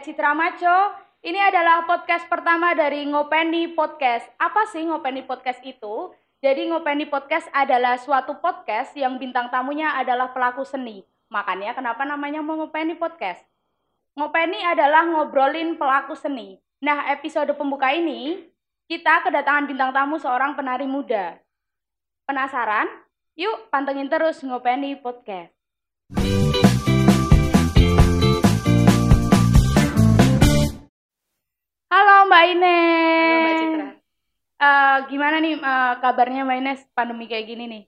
Citra Maco. Ini adalah podcast pertama dari Ngopeni Podcast. Apa sih Ngopeni Podcast itu? Jadi Ngopeni Podcast adalah suatu podcast yang bintang tamunya adalah pelaku seni. Makanya kenapa namanya Ngopeni Podcast? Ngopeni adalah ngobrolin pelaku seni. Nah, episode pembuka ini kita kedatangan bintang tamu seorang penari muda. Penasaran? Yuk pantengin terus Ngopeni Podcast. Halo Mbak Ines. Halo Mbak Citra. Eh, gimana nih eh, kabarnya Mbak Ines pandemi kayak gini nih?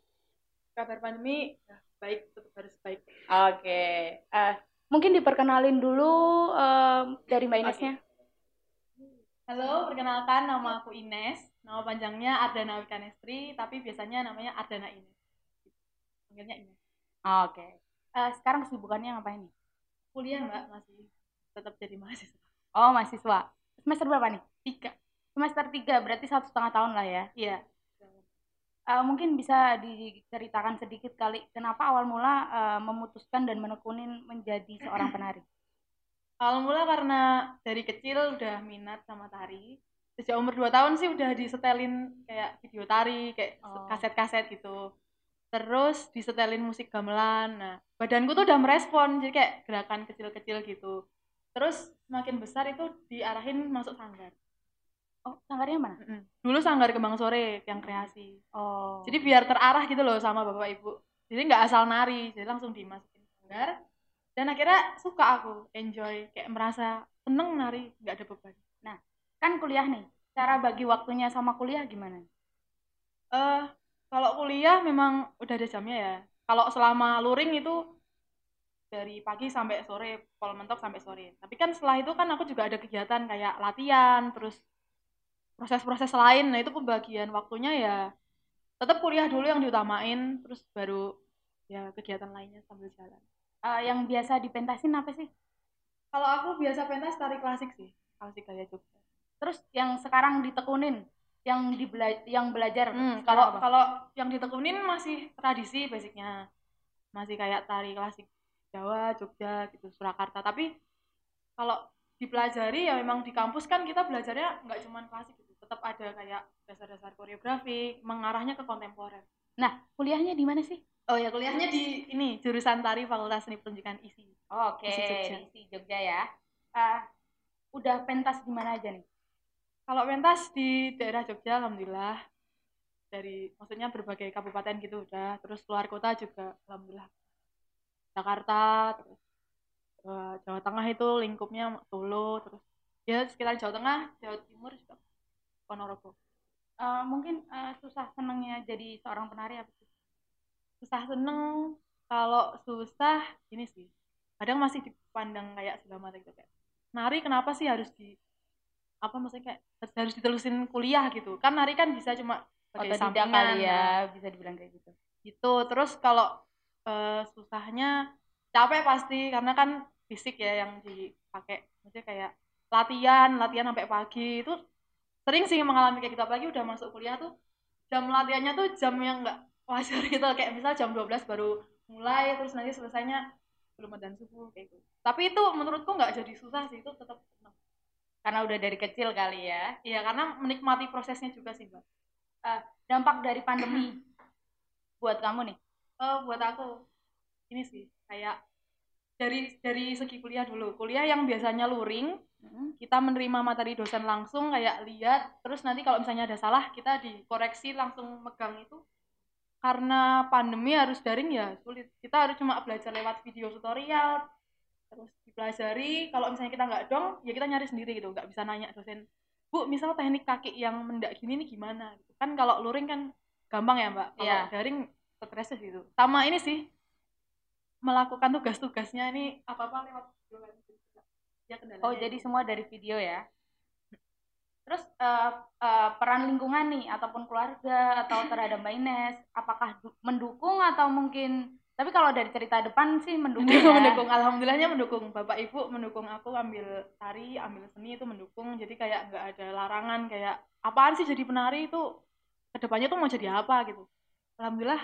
Kabar pandemi ya, baik, tetap harus baik. Oke. Eh, mungkin diperkenalin dulu eh, dari Mbak Inesnya. Halo, perkenalkan nama aku Ines. Nama panjangnya Ardana Wikanestri, tapi biasanya namanya Ardana Ines. Panggilnya Ines. Oke. Eh, sekarang kesibukannya ngapain nih? Kuliah Mbak, masih tetap jadi mahasiswa. Oh, mahasiswa. Semester berapa nih? Tiga. Semester 3, berarti satu setengah tahun lah ya. Iya. Eh, mungkin bisa diceritakan sedikit kali kenapa awal mula eh, memutuskan dan menekunin menjadi seorang penari. Awal mula karena dari kecil udah minat sama tari. Sejak umur 2 tahun sih udah disetelin kayak video tari, kayak Oh. kaset-kaset gitu. Terus disetelin musik gamelan. Nah, badanku tuh udah merespon, jadi kayak gerakan kecil-kecil gitu. Terus makin besar itu diarahin masuk sanggar. Oh, sanggarnya mana? Mm-mm. Dulu sanggar Kembang Sore yang kreasi. Oh. Jadi biar terarah gitu loh sama bapak ibu. Jadi nggak asal nari, jadi langsung dimasukin sanggar. Dan akhirnya suka aku, enjoy, kayak merasa seneng nari, nggak ada beban. kan kuliah nih. Cara bagi waktunya sama kuliah gimana? Eh, kalau kuliah memang udah ada jamnya ya. Kalau selama luring itu dari pagi sampai sore, kalau mentok sampai sore. Tapi kan setelah itu kan aku juga ada kegiatan kayak latihan, terus proses-proses lain. Nah, itu pembagian waktunya ya tetap kuliah dulu yang diutamain, terus baru ya kegiatan lainnya sambil jalan. Eh, yang biasa dipentasin apa sih? Kalau aku biasa pentas tari klasik sih, klasik gaya Jogja. Terus yang sekarang ditekunin, yang dibela yang belajar. Hmm, kalau yang ditekunin masih tradisi basicnya. Masih kayak tari klasik Jawa, Jogja gitu, Surakarta. Tapi kalau dipelajari ya memang di kampus kan kita belajarnya nggak cuma klasik gitu. Tetap ada kayak dasar-dasar koreografi, mengarahnya ke kontemporer. Nah, kuliahnya di mana sih? Oh ya, kuliahnya di ini jurusan tari Fakultas Seni Pertunjukan ISI. Oke, Isi Jogja. Isi Jogja ya. Eh, udah pentas di mana aja nih? Kalau pentas di daerah Jogja alhamdulillah dari maksudnya berbagai kabupaten gitu udah terus keluar kota juga alhamdulillah Jakarta terus eh, Jawa Tengah itu lingkupnya Solo terus ya sekitar Jawa Tengah Jawa Timur juga Ponorogo Eh, mungkin eh, susah senengnya jadi seorang penari apa sih? susah seneng kalau susah ini sih kadang masih dipandang kayak sebelah mata gitu kayak nari kenapa sih harus di apa maksudnya kayak harus ditelusin kuliah gitu kan nari kan bisa cuma sebagai sampingan kali nah. ya, bisa dibilang kayak gitu. gitu terus kalau eh, susahnya capek pasti karena kan fisik ya yang dipakai. Maksudnya kayak latihan latihan sampai pagi. Itu sering sih mengalami kayak gitu. Apalagi udah masuk kuliah tuh jam latihannya tuh jam yang nggak wajar gitu. Kayak misal jam 12 baru mulai terus nanti selesainya belum ada subuh kayak gitu. Tapi itu menurutku nggak jadi susah sih itu tetap senang Karena udah dari kecil kali ya. iya karena menikmati prosesnya juga sih mbak. Dampak dari pandemi buat kamu nih. Eh, buat aku ini sih kayak dari dari segi kuliah dulu. Kuliah yang biasanya luring Mm. kita menerima materi dosen langsung kayak lihat terus nanti kalau misalnya ada salah kita dikoreksi langsung megang itu. Karena pandemi harus daring ya sulit. Kita harus cuma belajar lewat video tutorial terus dipelajari. Kalau misalnya kita nggak dong ya kita nyari sendiri gitu nggak bisa nanya dosen bu misal teknik kaki yang mendak gini nih gimana? Gitu kan kalau luring kan gampang ya mbak. Kalau Iya. daring stresnya gitu. Sama ini sih melakukan tugas-tugasnya ini apa apa lewat video ya kendalanya Oh, jadi semua dari video ya. Terus eh, eh, peran lingkungan nih ataupun keluarga atau terhadap Mbak Ines, apakah du- mendukung atau mungkin tapi kalau dari cerita depan sih mendukung mendukung, ya. mendukung alhamdulillahnya mendukung. Bapak ibu mendukung aku ambil tari ambil seni itu mendukung. Jadi kayak nggak ada larangan kayak apaan sih jadi penari itu? Ke depannya tuh mau jadi apa? gitu. Alhamdulillah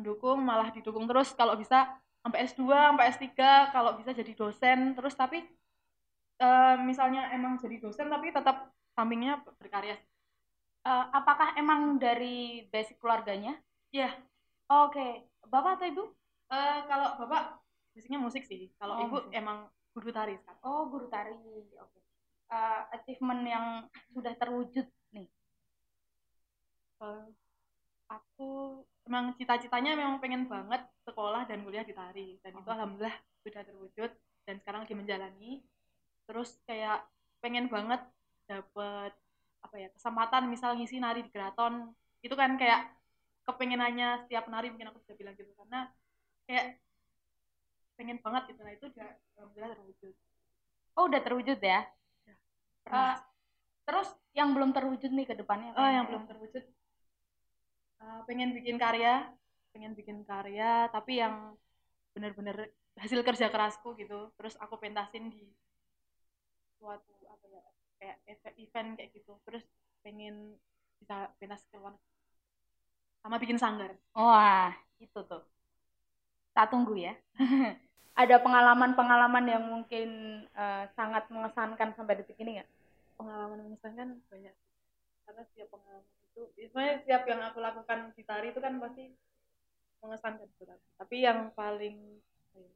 mendukung malah didukung terus kalau bisa sampai S2 sampai S3 kalau bisa jadi dosen terus tapi eh, misalnya emang jadi dosen tapi tetap sampingnya berkarya Eh, apakah emang dari basic keluarganya? Iya. Oke, bapak atau ibu? Eh, kalau bapak basicnya musik sih kalau Oh, ibu musik. emang guru tari sekarang Oh, guru tari. Oke. Eh, achievement yang sudah terwujud nih. Aku emang cita-citanya memang pengen banget sekolah dan kuliah di tari dan itu Oh. alhamdulillah sudah terwujud dan sekarang lagi menjalani terus kayak pengen banget dapet apa ya kesempatan misal ngisi nari di keraton itu kan kayak kepengenannya setiap nari mungkin aku bisa bilang gitu karena kayak pengen banget gitu nah itu udah alhamdulillah terwujud Oh, udah terwujud ya? Eh, terus yang belum terwujud nih ke depannya? Oh, yang belum terwujud. Uh, pengen bikin karya, pengen bikin karya, tapi yang bener-bener hasil kerja kerasku gitu. Terus aku pentasin di suatu apa ya, kayak eve- event kayak gitu. Terus pengen bisa pentas ke luar sama bikin sanggar. Wah, itu tuh. Tak tunggu ya. Ada pengalaman-pengalaman yang mungkin eh, sangat mengesankan sampai detik ini nggak? Pengalaman mengesankan banyak. Karena setiap pengalaman itu, sebenarnya setiap yang aku lakukan di tari itu kan pasti mengesankan buat aku. Tapi yang paling ya,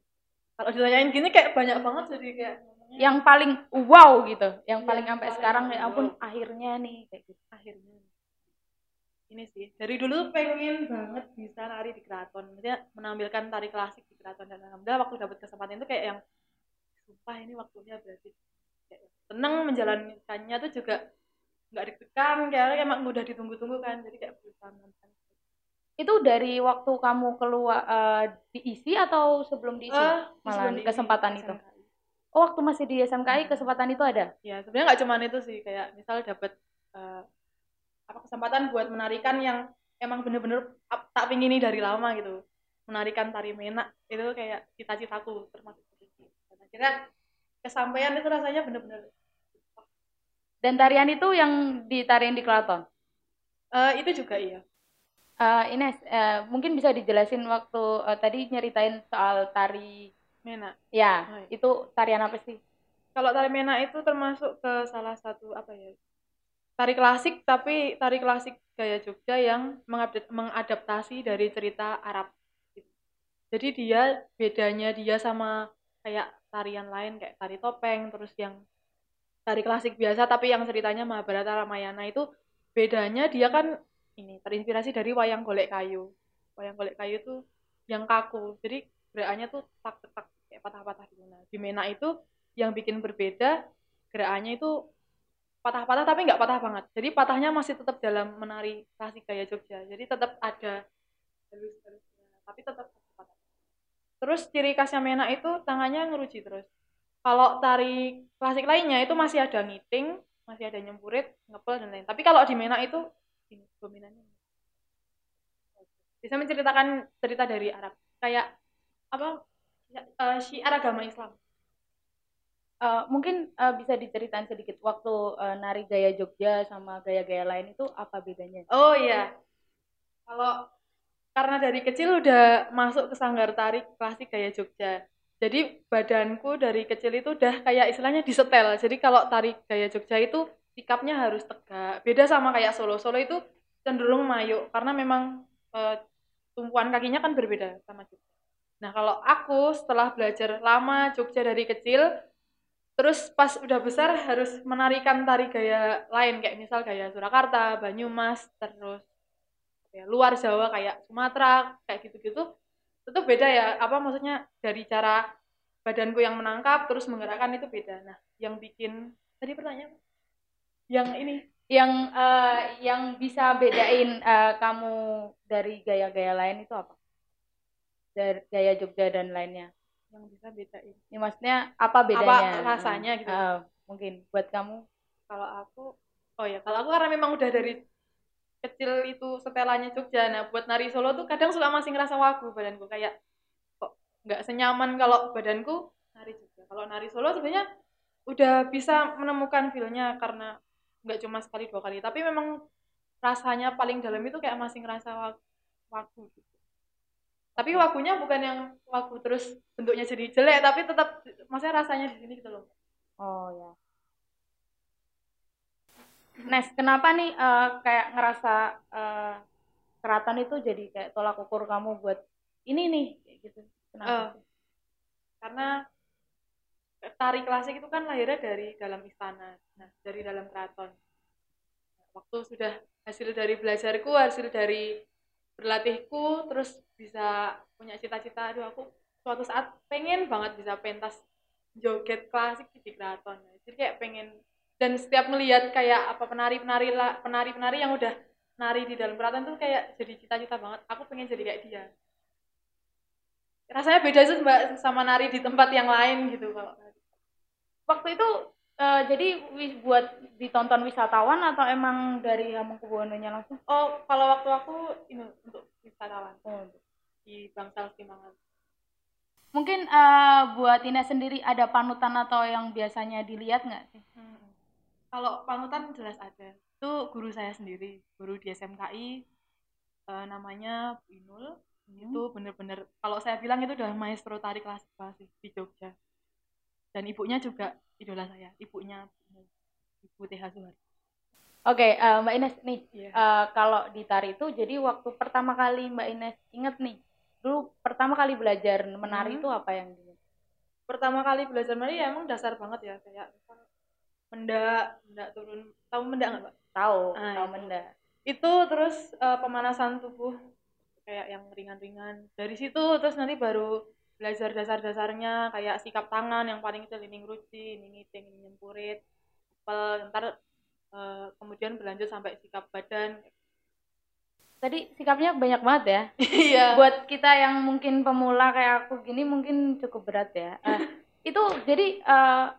kalau ditanyain gini kayak banyak banget jadi kayak Yang paling wow gitu, yang Iya, paling sampai sekarang ya wow. ampun akhirnya nih kayak gitu. akhirnya ini sih dari dulu pengen banget bisa nari di keraton maksudnya menampilkan tari klasik di keraton dan alhamdulillah waktu dapat kesempatan itu kayak yang sumpah ini waktunya berarti kayak seneng menjalankannya tuh juga nggak deg-degan kayak emang udah ditunggu-tunggu kan jadi kayak berusaha menentukan Itu dari waktu kamu keluar eh, diisi atau sebelum diisi? Eh, Malah kesempatan itu. SMKI. Oh, waktu masih di SMKI Hmm. kesempatan itu ada? ya sebenarnya nggak cuman itu sih kayak misal dapat eh, apa kesempatan buat menarikan yang emang bener-bener tak pingini dari lama gitu menarikan tari menak itu kayak cita-citaku termasuk dan akhirnya kesampaian itu rasanya bener-bener Dan tarian itu yang ditarian di keraton? Eh, itu juga iya Eh, Ines, eh, mungkin bisa dijelasin waktu eh, tadi nyeritain soal tari, menak ya, Oh, iya. itu tarian apa sih? kalau tari menak itu termasuk ke salah satu apa ya tari klasik tapi tari klasik gaya Jogja yang mengadaptasi dari cerita Arab jadi dia bedanya dia sama kayak tarian lain kayak tari topeng terus yang tari klasik biasa tapi yang ceritanya Mahabharata Ramayana itu bedanya dia kan ini terinspirasi dari wayang golek kayu. Wayang golek kayu tuh yang kaku. Jadi gerakannya tuh tak tak kayak patah-patah gitu. Nah di Mena itu yang bikin berbeda gerakannya itu patah-patah tapi nggak patah banget. Jadi patahnya masih tetap dalam menari klasik gaya Jogja. Jadi tetap ada halus-halusnya tapi tetap patah terus ciri khasnya Mena itu tangannya ngeruji terus kalau tari klasik lainnya itu masih ada ngiting masih ada nyempurit ngepel dan lain tapi kalau di Mena itu ini dominannya bisa menceritakan cerita dari Arab kayak apa ya, eh, syiar agama Islam Eh, mungkin eh, bisa diceritain sedikit waktu eh, nari gaya Jogja sama gaya-gaya lain itu apa bedanya? Oh iya. Kalau karena dari kecil udah masuk ke sanggar tari klasik gaya Jogja. Jadi badanku dari kecil itu udah kayak istilahnya disetel. Jadi kalau tari gaya Jogja itu sikapnya harus tegak. Beda sama kayak Solo. Solo itu cenderung mayuk karena memang eh, tumpuan kakinya kan berbeda sama Jogja. Nah, kalau aku setelah belajar lama Jogja dari kecil, terus pas udah besar harus menarikan tari gaya lain kayak misal gaya Surakarta, Banyumas, terus ya, luar Jawa kayak Sumatera, kayak gitu-gitu. Itu beda ya, apa maksudnya dari cara badanku yang menangkap terus menggerakkan itu beda. Nah, yang bikin tadi pertanyaan apa? yang ini Yang eh, yang bisa bedain eh, kamu dari gaya-gaya lain itu apa? Dari gaya Jogja dan lainnya. yang bisa bedain. Ini maksudnya apa bedanya? rasanya gitu? Eh, mungkin buat kamu. Kalau aku oh ya, kalau aku karena memang udah dari kecil itu setelannya Jogja. Nah, buat nari Solo tuh kadang suka masih ngerasa wagu badanku kayak kok nggak senyaman kalau badanku nari Jogja. Kalau nari Solo sebenarnya udah bisa menemukan feel-nya karena nggak cuma sekali dua kali, tapi memang rasanya paling dalam itu kayak masih ngerasa wagu, gitu. Tapi wagunya bukan yang wagu terus bentuknya jadi jelek, tapi tetap maksudnya rasanya di sini gitu loh. Oh ya. Nes, kenapa nih uh, kayak ngerasa uh, keraton itu jadi kayak tolak ukur kamu buat ini nih kayak gitu? Kenapa? Uh, karena tari klasik itu kan lahirnya dari dalam istana, nah dari dalam keraton. Waktu sudah hasil dari belajarku, hasil dari berlatihku, terus bisa punya cita-cita, aduh aku suatu saat pengen banget bisa pentas joget klasik di keraton. Jadi kayak pengen dan setiap melihat kayak apa penari-penari lah penari-penari yang udah nari di dalam keraton tuh kayak jadi cita-cita banget. Aku pengen jadi kayak dia. Rasanya beda sih mbak sama nari di tempat yang lain gitu kalau waktu itu uh, jadi buat ditonton wisatawan atau emang dari Hamengkubuwono-nya langsung? Oh kalau waktu aku ini untuk wisatawan. Oh. di Bangsal Simangan. Mungkin uh, buat Ina sendiri ada panutan atau yang biasanya dilihat nggak sih? Hmm kalau panutan jelas ada. Itu guru saya sendiri, guru di SMKI e, eh, namanya Bu Inul. Hmm. Itu bener-bener kalau saya bilang itu udah maestro tari klasik sih di Jogja. Dan ibunya juga idola saya, ibunya Ibu TH Suhar. Oke, okay, uh, eh, Mbak Ines nih, yeah. Iya. uh, kalau di tari itu jadi waktu pertama kali Mbak Ines inget nih, dulu pertama kali belajar menari hmm. itu apa yang Pertama kali belajar menari ya emang dasar banget ya, kayak mendak mendak turun. Tahu mendak nggak pak? Tahu ah, tahu mendak itu terus uh, pemanasan tubuh kayak yang ringan-ringan. Dari situ terus nanti baru belajar dasar-dasarnya kayak sikap tangan yang paling kecil ini ngeruci ini ngiting ini nyempurit pel ntar uh, kemudian berlanjut sampai sikap badan. Tadi sikapnya banyak banget ya. Iya. Buat kita yang mungkin pemula kayak aku gini mungkin cukup berat ya. Uh, itu jadi uh,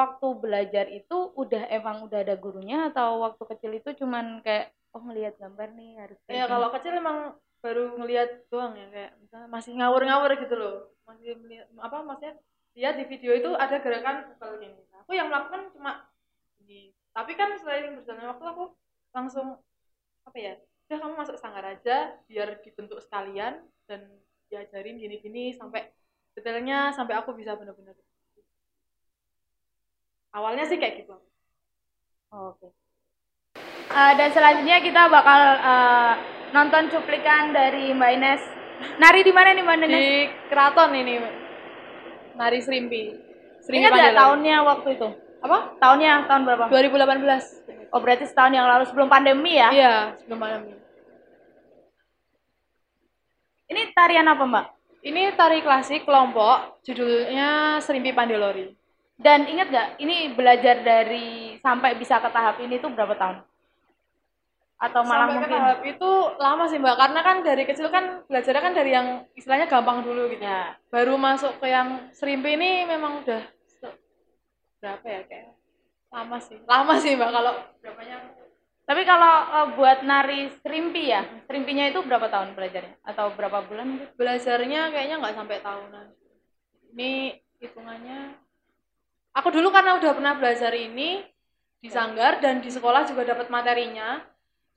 waktu belajar itu udah emang udah ada gurunya atau waktu kecil itu cuman kayak oh ngelihat gambar nih harus kayak ya kalau kecil emang baru ngelihat doang ya kayak misalnya masih ngawur-ngawur gitu loh. Masih melihat, apa maksudnya lihat di video itu ada gerakan pukul gini aku yang melakukan cuma ini. Tapi kan selain berjalan waktu aku langsung apa ya udah kamu masuk sanggar aja biar dibentuk sekalian dan diajarin gini-gini sampai detailnya sampai aku bisa benar-benar awalnya sih kayak gitu. Oh, oke. Okay. uh, dan selanjutnya kita bakal uh, nonton cuplikan dari Mbak Ines. Nari di mana nih Mbak Ines? Di keraton ini nari serimpi. Serimpi Ingat tahunnya waktu itu? Apa? Tahunnya tahun berapa? 2018 oh berarti setahun yang lalu sebelum pandemi ya? Iya sebelum pandemi. Ini tarian apa Mbak? Ini tari klasik kelompok judulnya Serimpi Pandolori dan ingat gak, ini belajar dari sampai bisa ke tahap ini tuh berapa tahun? Atau malah sampai mungkin? ke tahap itu lama sih mbak, karena kan dari kecil kan belajarnya kan dari yang istilahnya gampang dulu gitu. Ya. Baru masuk ke yang serimpi ini memang udah berapa ya kayak lama sih, lama sih mbak kalau berapanya. Tapi kalau uh, buat nari serimpi ya, serimpinya itu berapa tahun belajarnya? Atau berapa bulan? Belajarnya kayaknya nggak sampai tahunan. Ini hitungannya aku dulu karena udah pernah belajar ini di sanggar dan di sekolah juga dapat materinya.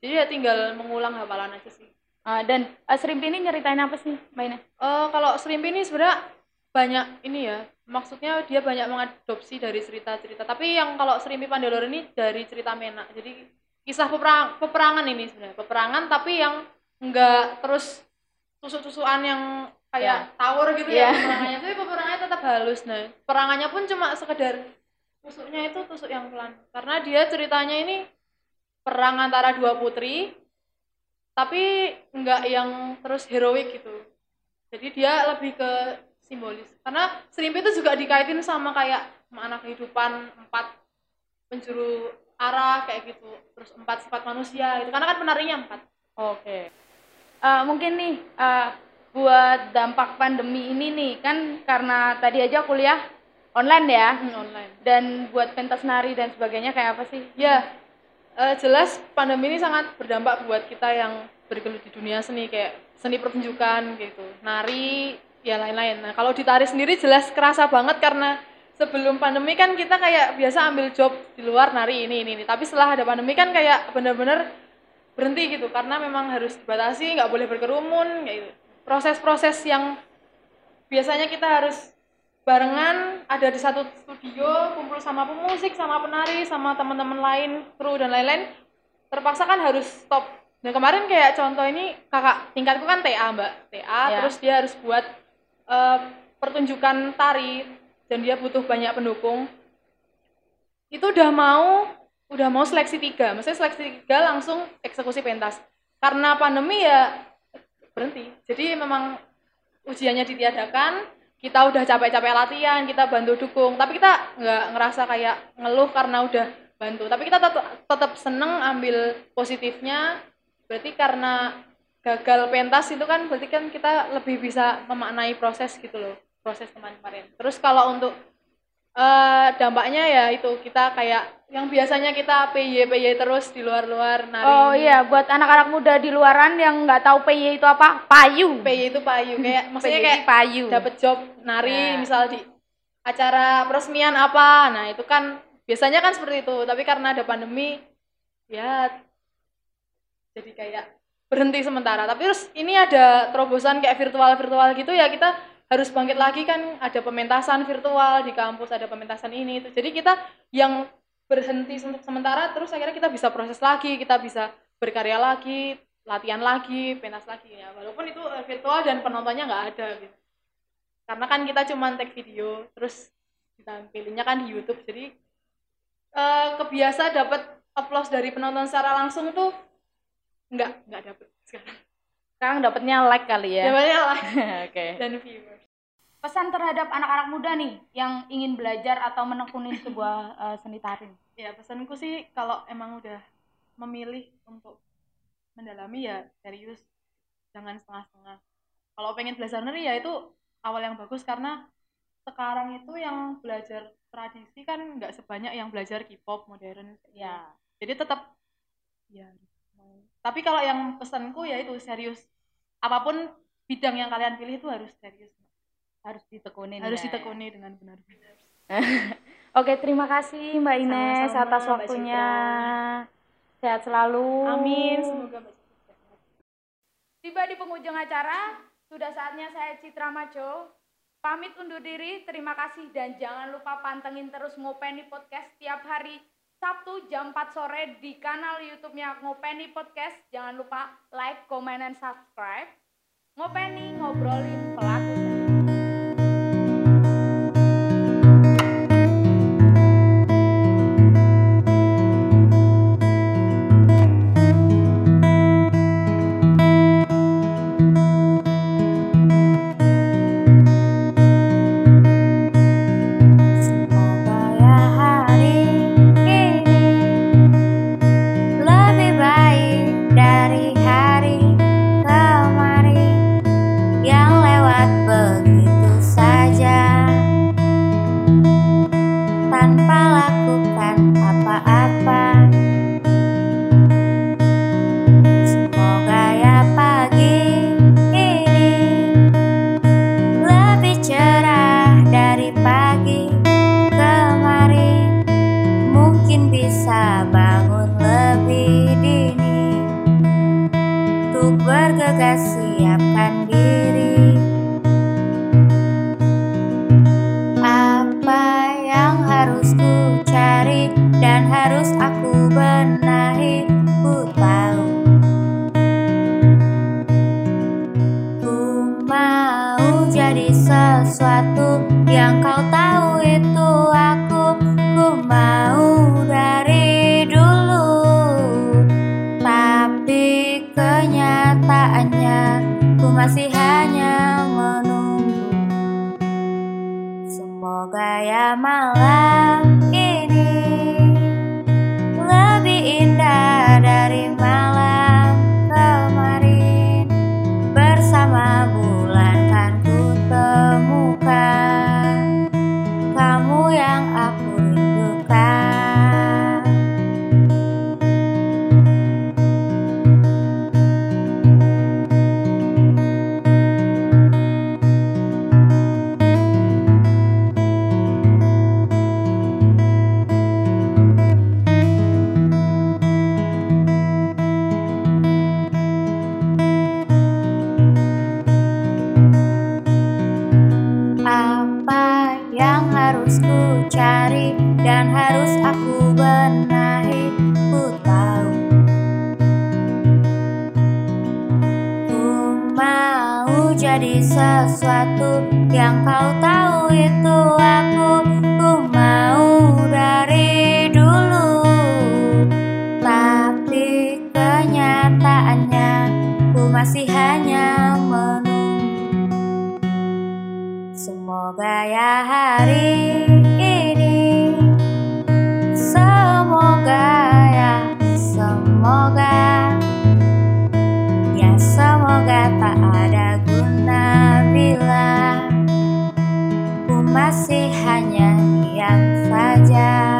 Jadi ya tinggal mengulang hafalan aja sih. Uh, dan uh, serimpi ini nyeritain apa sih mainnya? Uh, kalau serimpi ini sebenarnya banyak ini ya maksudnya dia banyak mengadopsi dari cerita-cerita. Tapi yang kalau serimpi Pandolor ini dari cerita Menak. Jadi kisah peperang, peperangan ini sebenarnya. Peperangan tapi yang enggak terus tusuk-tusukan yang kayak yeah. tower gitu yeah. ya. iya. perangannya tapi peperangannya tetap halus nah perangannya pun cuma sekedar tusuknya itu tusuk yang pelan. Karena dia ceritanya ini perang antara dua putri tapi enggak yang terus heroik gitu. Jadi dia lebih ke simbolis. Karena serimpi itu juga dikaitin sama kayak makna kehidupan empat penjuru arah kayak gitu. Terus empat sifat manusia gitu. Karena kan penarinya empat. Oke. Okay. uh, mungkin nih uh, buat dampak pandemi ini nih. Kan karena tadi aja kuliah online ya. Hmm, online. Dan buat pentas nari dan sebagainya kayak apa sih? Ya uh, jelas pandemi ini sangat berdampak buat kita yang bergelut di dunia seni kayak seni pertunjukan gitu. Nari ya lain-lain. Nah kalau di tari sendiri jelas kerasa banget karena sebelum pandemi kan kita kayak biasa ambil job di luar nari ini ini, ini. tapi setelah ada pandemi kan kayak bener-bener berhenti gitu. Karena memang harus dibatasi nggak boleh berkerumun kayak gitu proses-proses yang biasanya kita harus barengan ada di satu video kumpul sama pemusik sama penari sama teman-teman lain kru dan lain-lain terpaksa kan harus stop. Nah kemarin kayak contoh ini kakak tingkatku kan TA mbak. TA Ya. terus dia harus buat eh, pertunjukan tari dan dia butuh banyak pendukung. Itu udah mau udah mau seleksi tiga. Maksudnya seleksi tiga langsung eksekusi pentas. Karena pandemi ya berhenti. Jadi memang ujiannya ditiadakan kita udah capek-capek latihan kita bantu dukung. Tapi kita nggak ngerasa kayak ngeluh karena udah bantu. Tapi kita tetap tetap seneng ambil positifnya. Berarti karena gagal pentas itu kan berarti kan kita lebih bisa memaknai proses gitu loh proses kemarin-kemarin. Terus kalau untuk eh, dampaknya ya itu kita kayak yang biasanya kita PY PY terus di luar-luar nari Oh iya, buat anak-anak muda di luaran yang nggak tahu PY itu apa, payu. PY itu payu kayak maksudnya kayak payu. dapat job nari Ya. misal di acara peresmian apa nah itu kan biasanya kan seperti itu tapi karena ada pandemi ya jadi kayak berhenti sementara tapi terus ini ada terobosan kayak virtual virtual gitu ya kita harus bangkit lagi kan ada pementasan virtual di kampus ada pementasan ini itu jadi kita yang berhenti untuk sementara terus akhirnya kita bisa proses lagi kita bisa berkarya lagi latihan lagi pentas lagi. Ya walaupun itu eh, virtual dan penontonnya nggak ada gitu. Karena kan kita cuma take video terus ditampilinnya kan di YouTube. Jadi eh, kebiasa dapat applause dari penonton secara langsung tuh nggak nggak dapet sekarang. Sekarang dapatnya like kali ya. Dapatnya lah Oke. dan viewers Pesan terhadap anak-anak muda nih yang ingin belajar atau menekuni sebuah eh, seni tari. ya pesanku sih kalau emang udah memilih untuk mendalami ya serius. Jangan setengah-setengah. Kalau pengen belajar nari ya itu awal yang bagus karena sekarang itu yang belajar tradisi kan nggak sebanyak yang belajar K-pop modern. Ya. jadi tetap ya tapi kalau yang pesanku ya itu serius. Apa pun bidang yang kalian pilih itu harus serius Harus ditekunin. harus ya. ditekuni dengan benar-benar Oke, terima kasih Mbak Ines Sama-sama, atas waktunya. Sehat selalu. amin semoga. Tiba di penghujung acara, sudah saatnya saya Citra Maco pamit undur diri. Terima kasih dan jangan lupa pantengin terus Ngopeni Podcast setiap hari Sabtu jam 4 sore di kanal YouTube-nya Ngopeni Podcast. Jangan lupa like, comment, and subscribe. Ngopeni ngobrolin pelaku jadi sesuatu yang kau tahu itu aku Ku mau dari dulu. Tapi kenyataannya ku masih hanya menunggu. Semoga ya malam masih hanya menunggu. Semoga ya hari ini. Semoga ya semoga. Ya semoga tak masih hanya diam saja.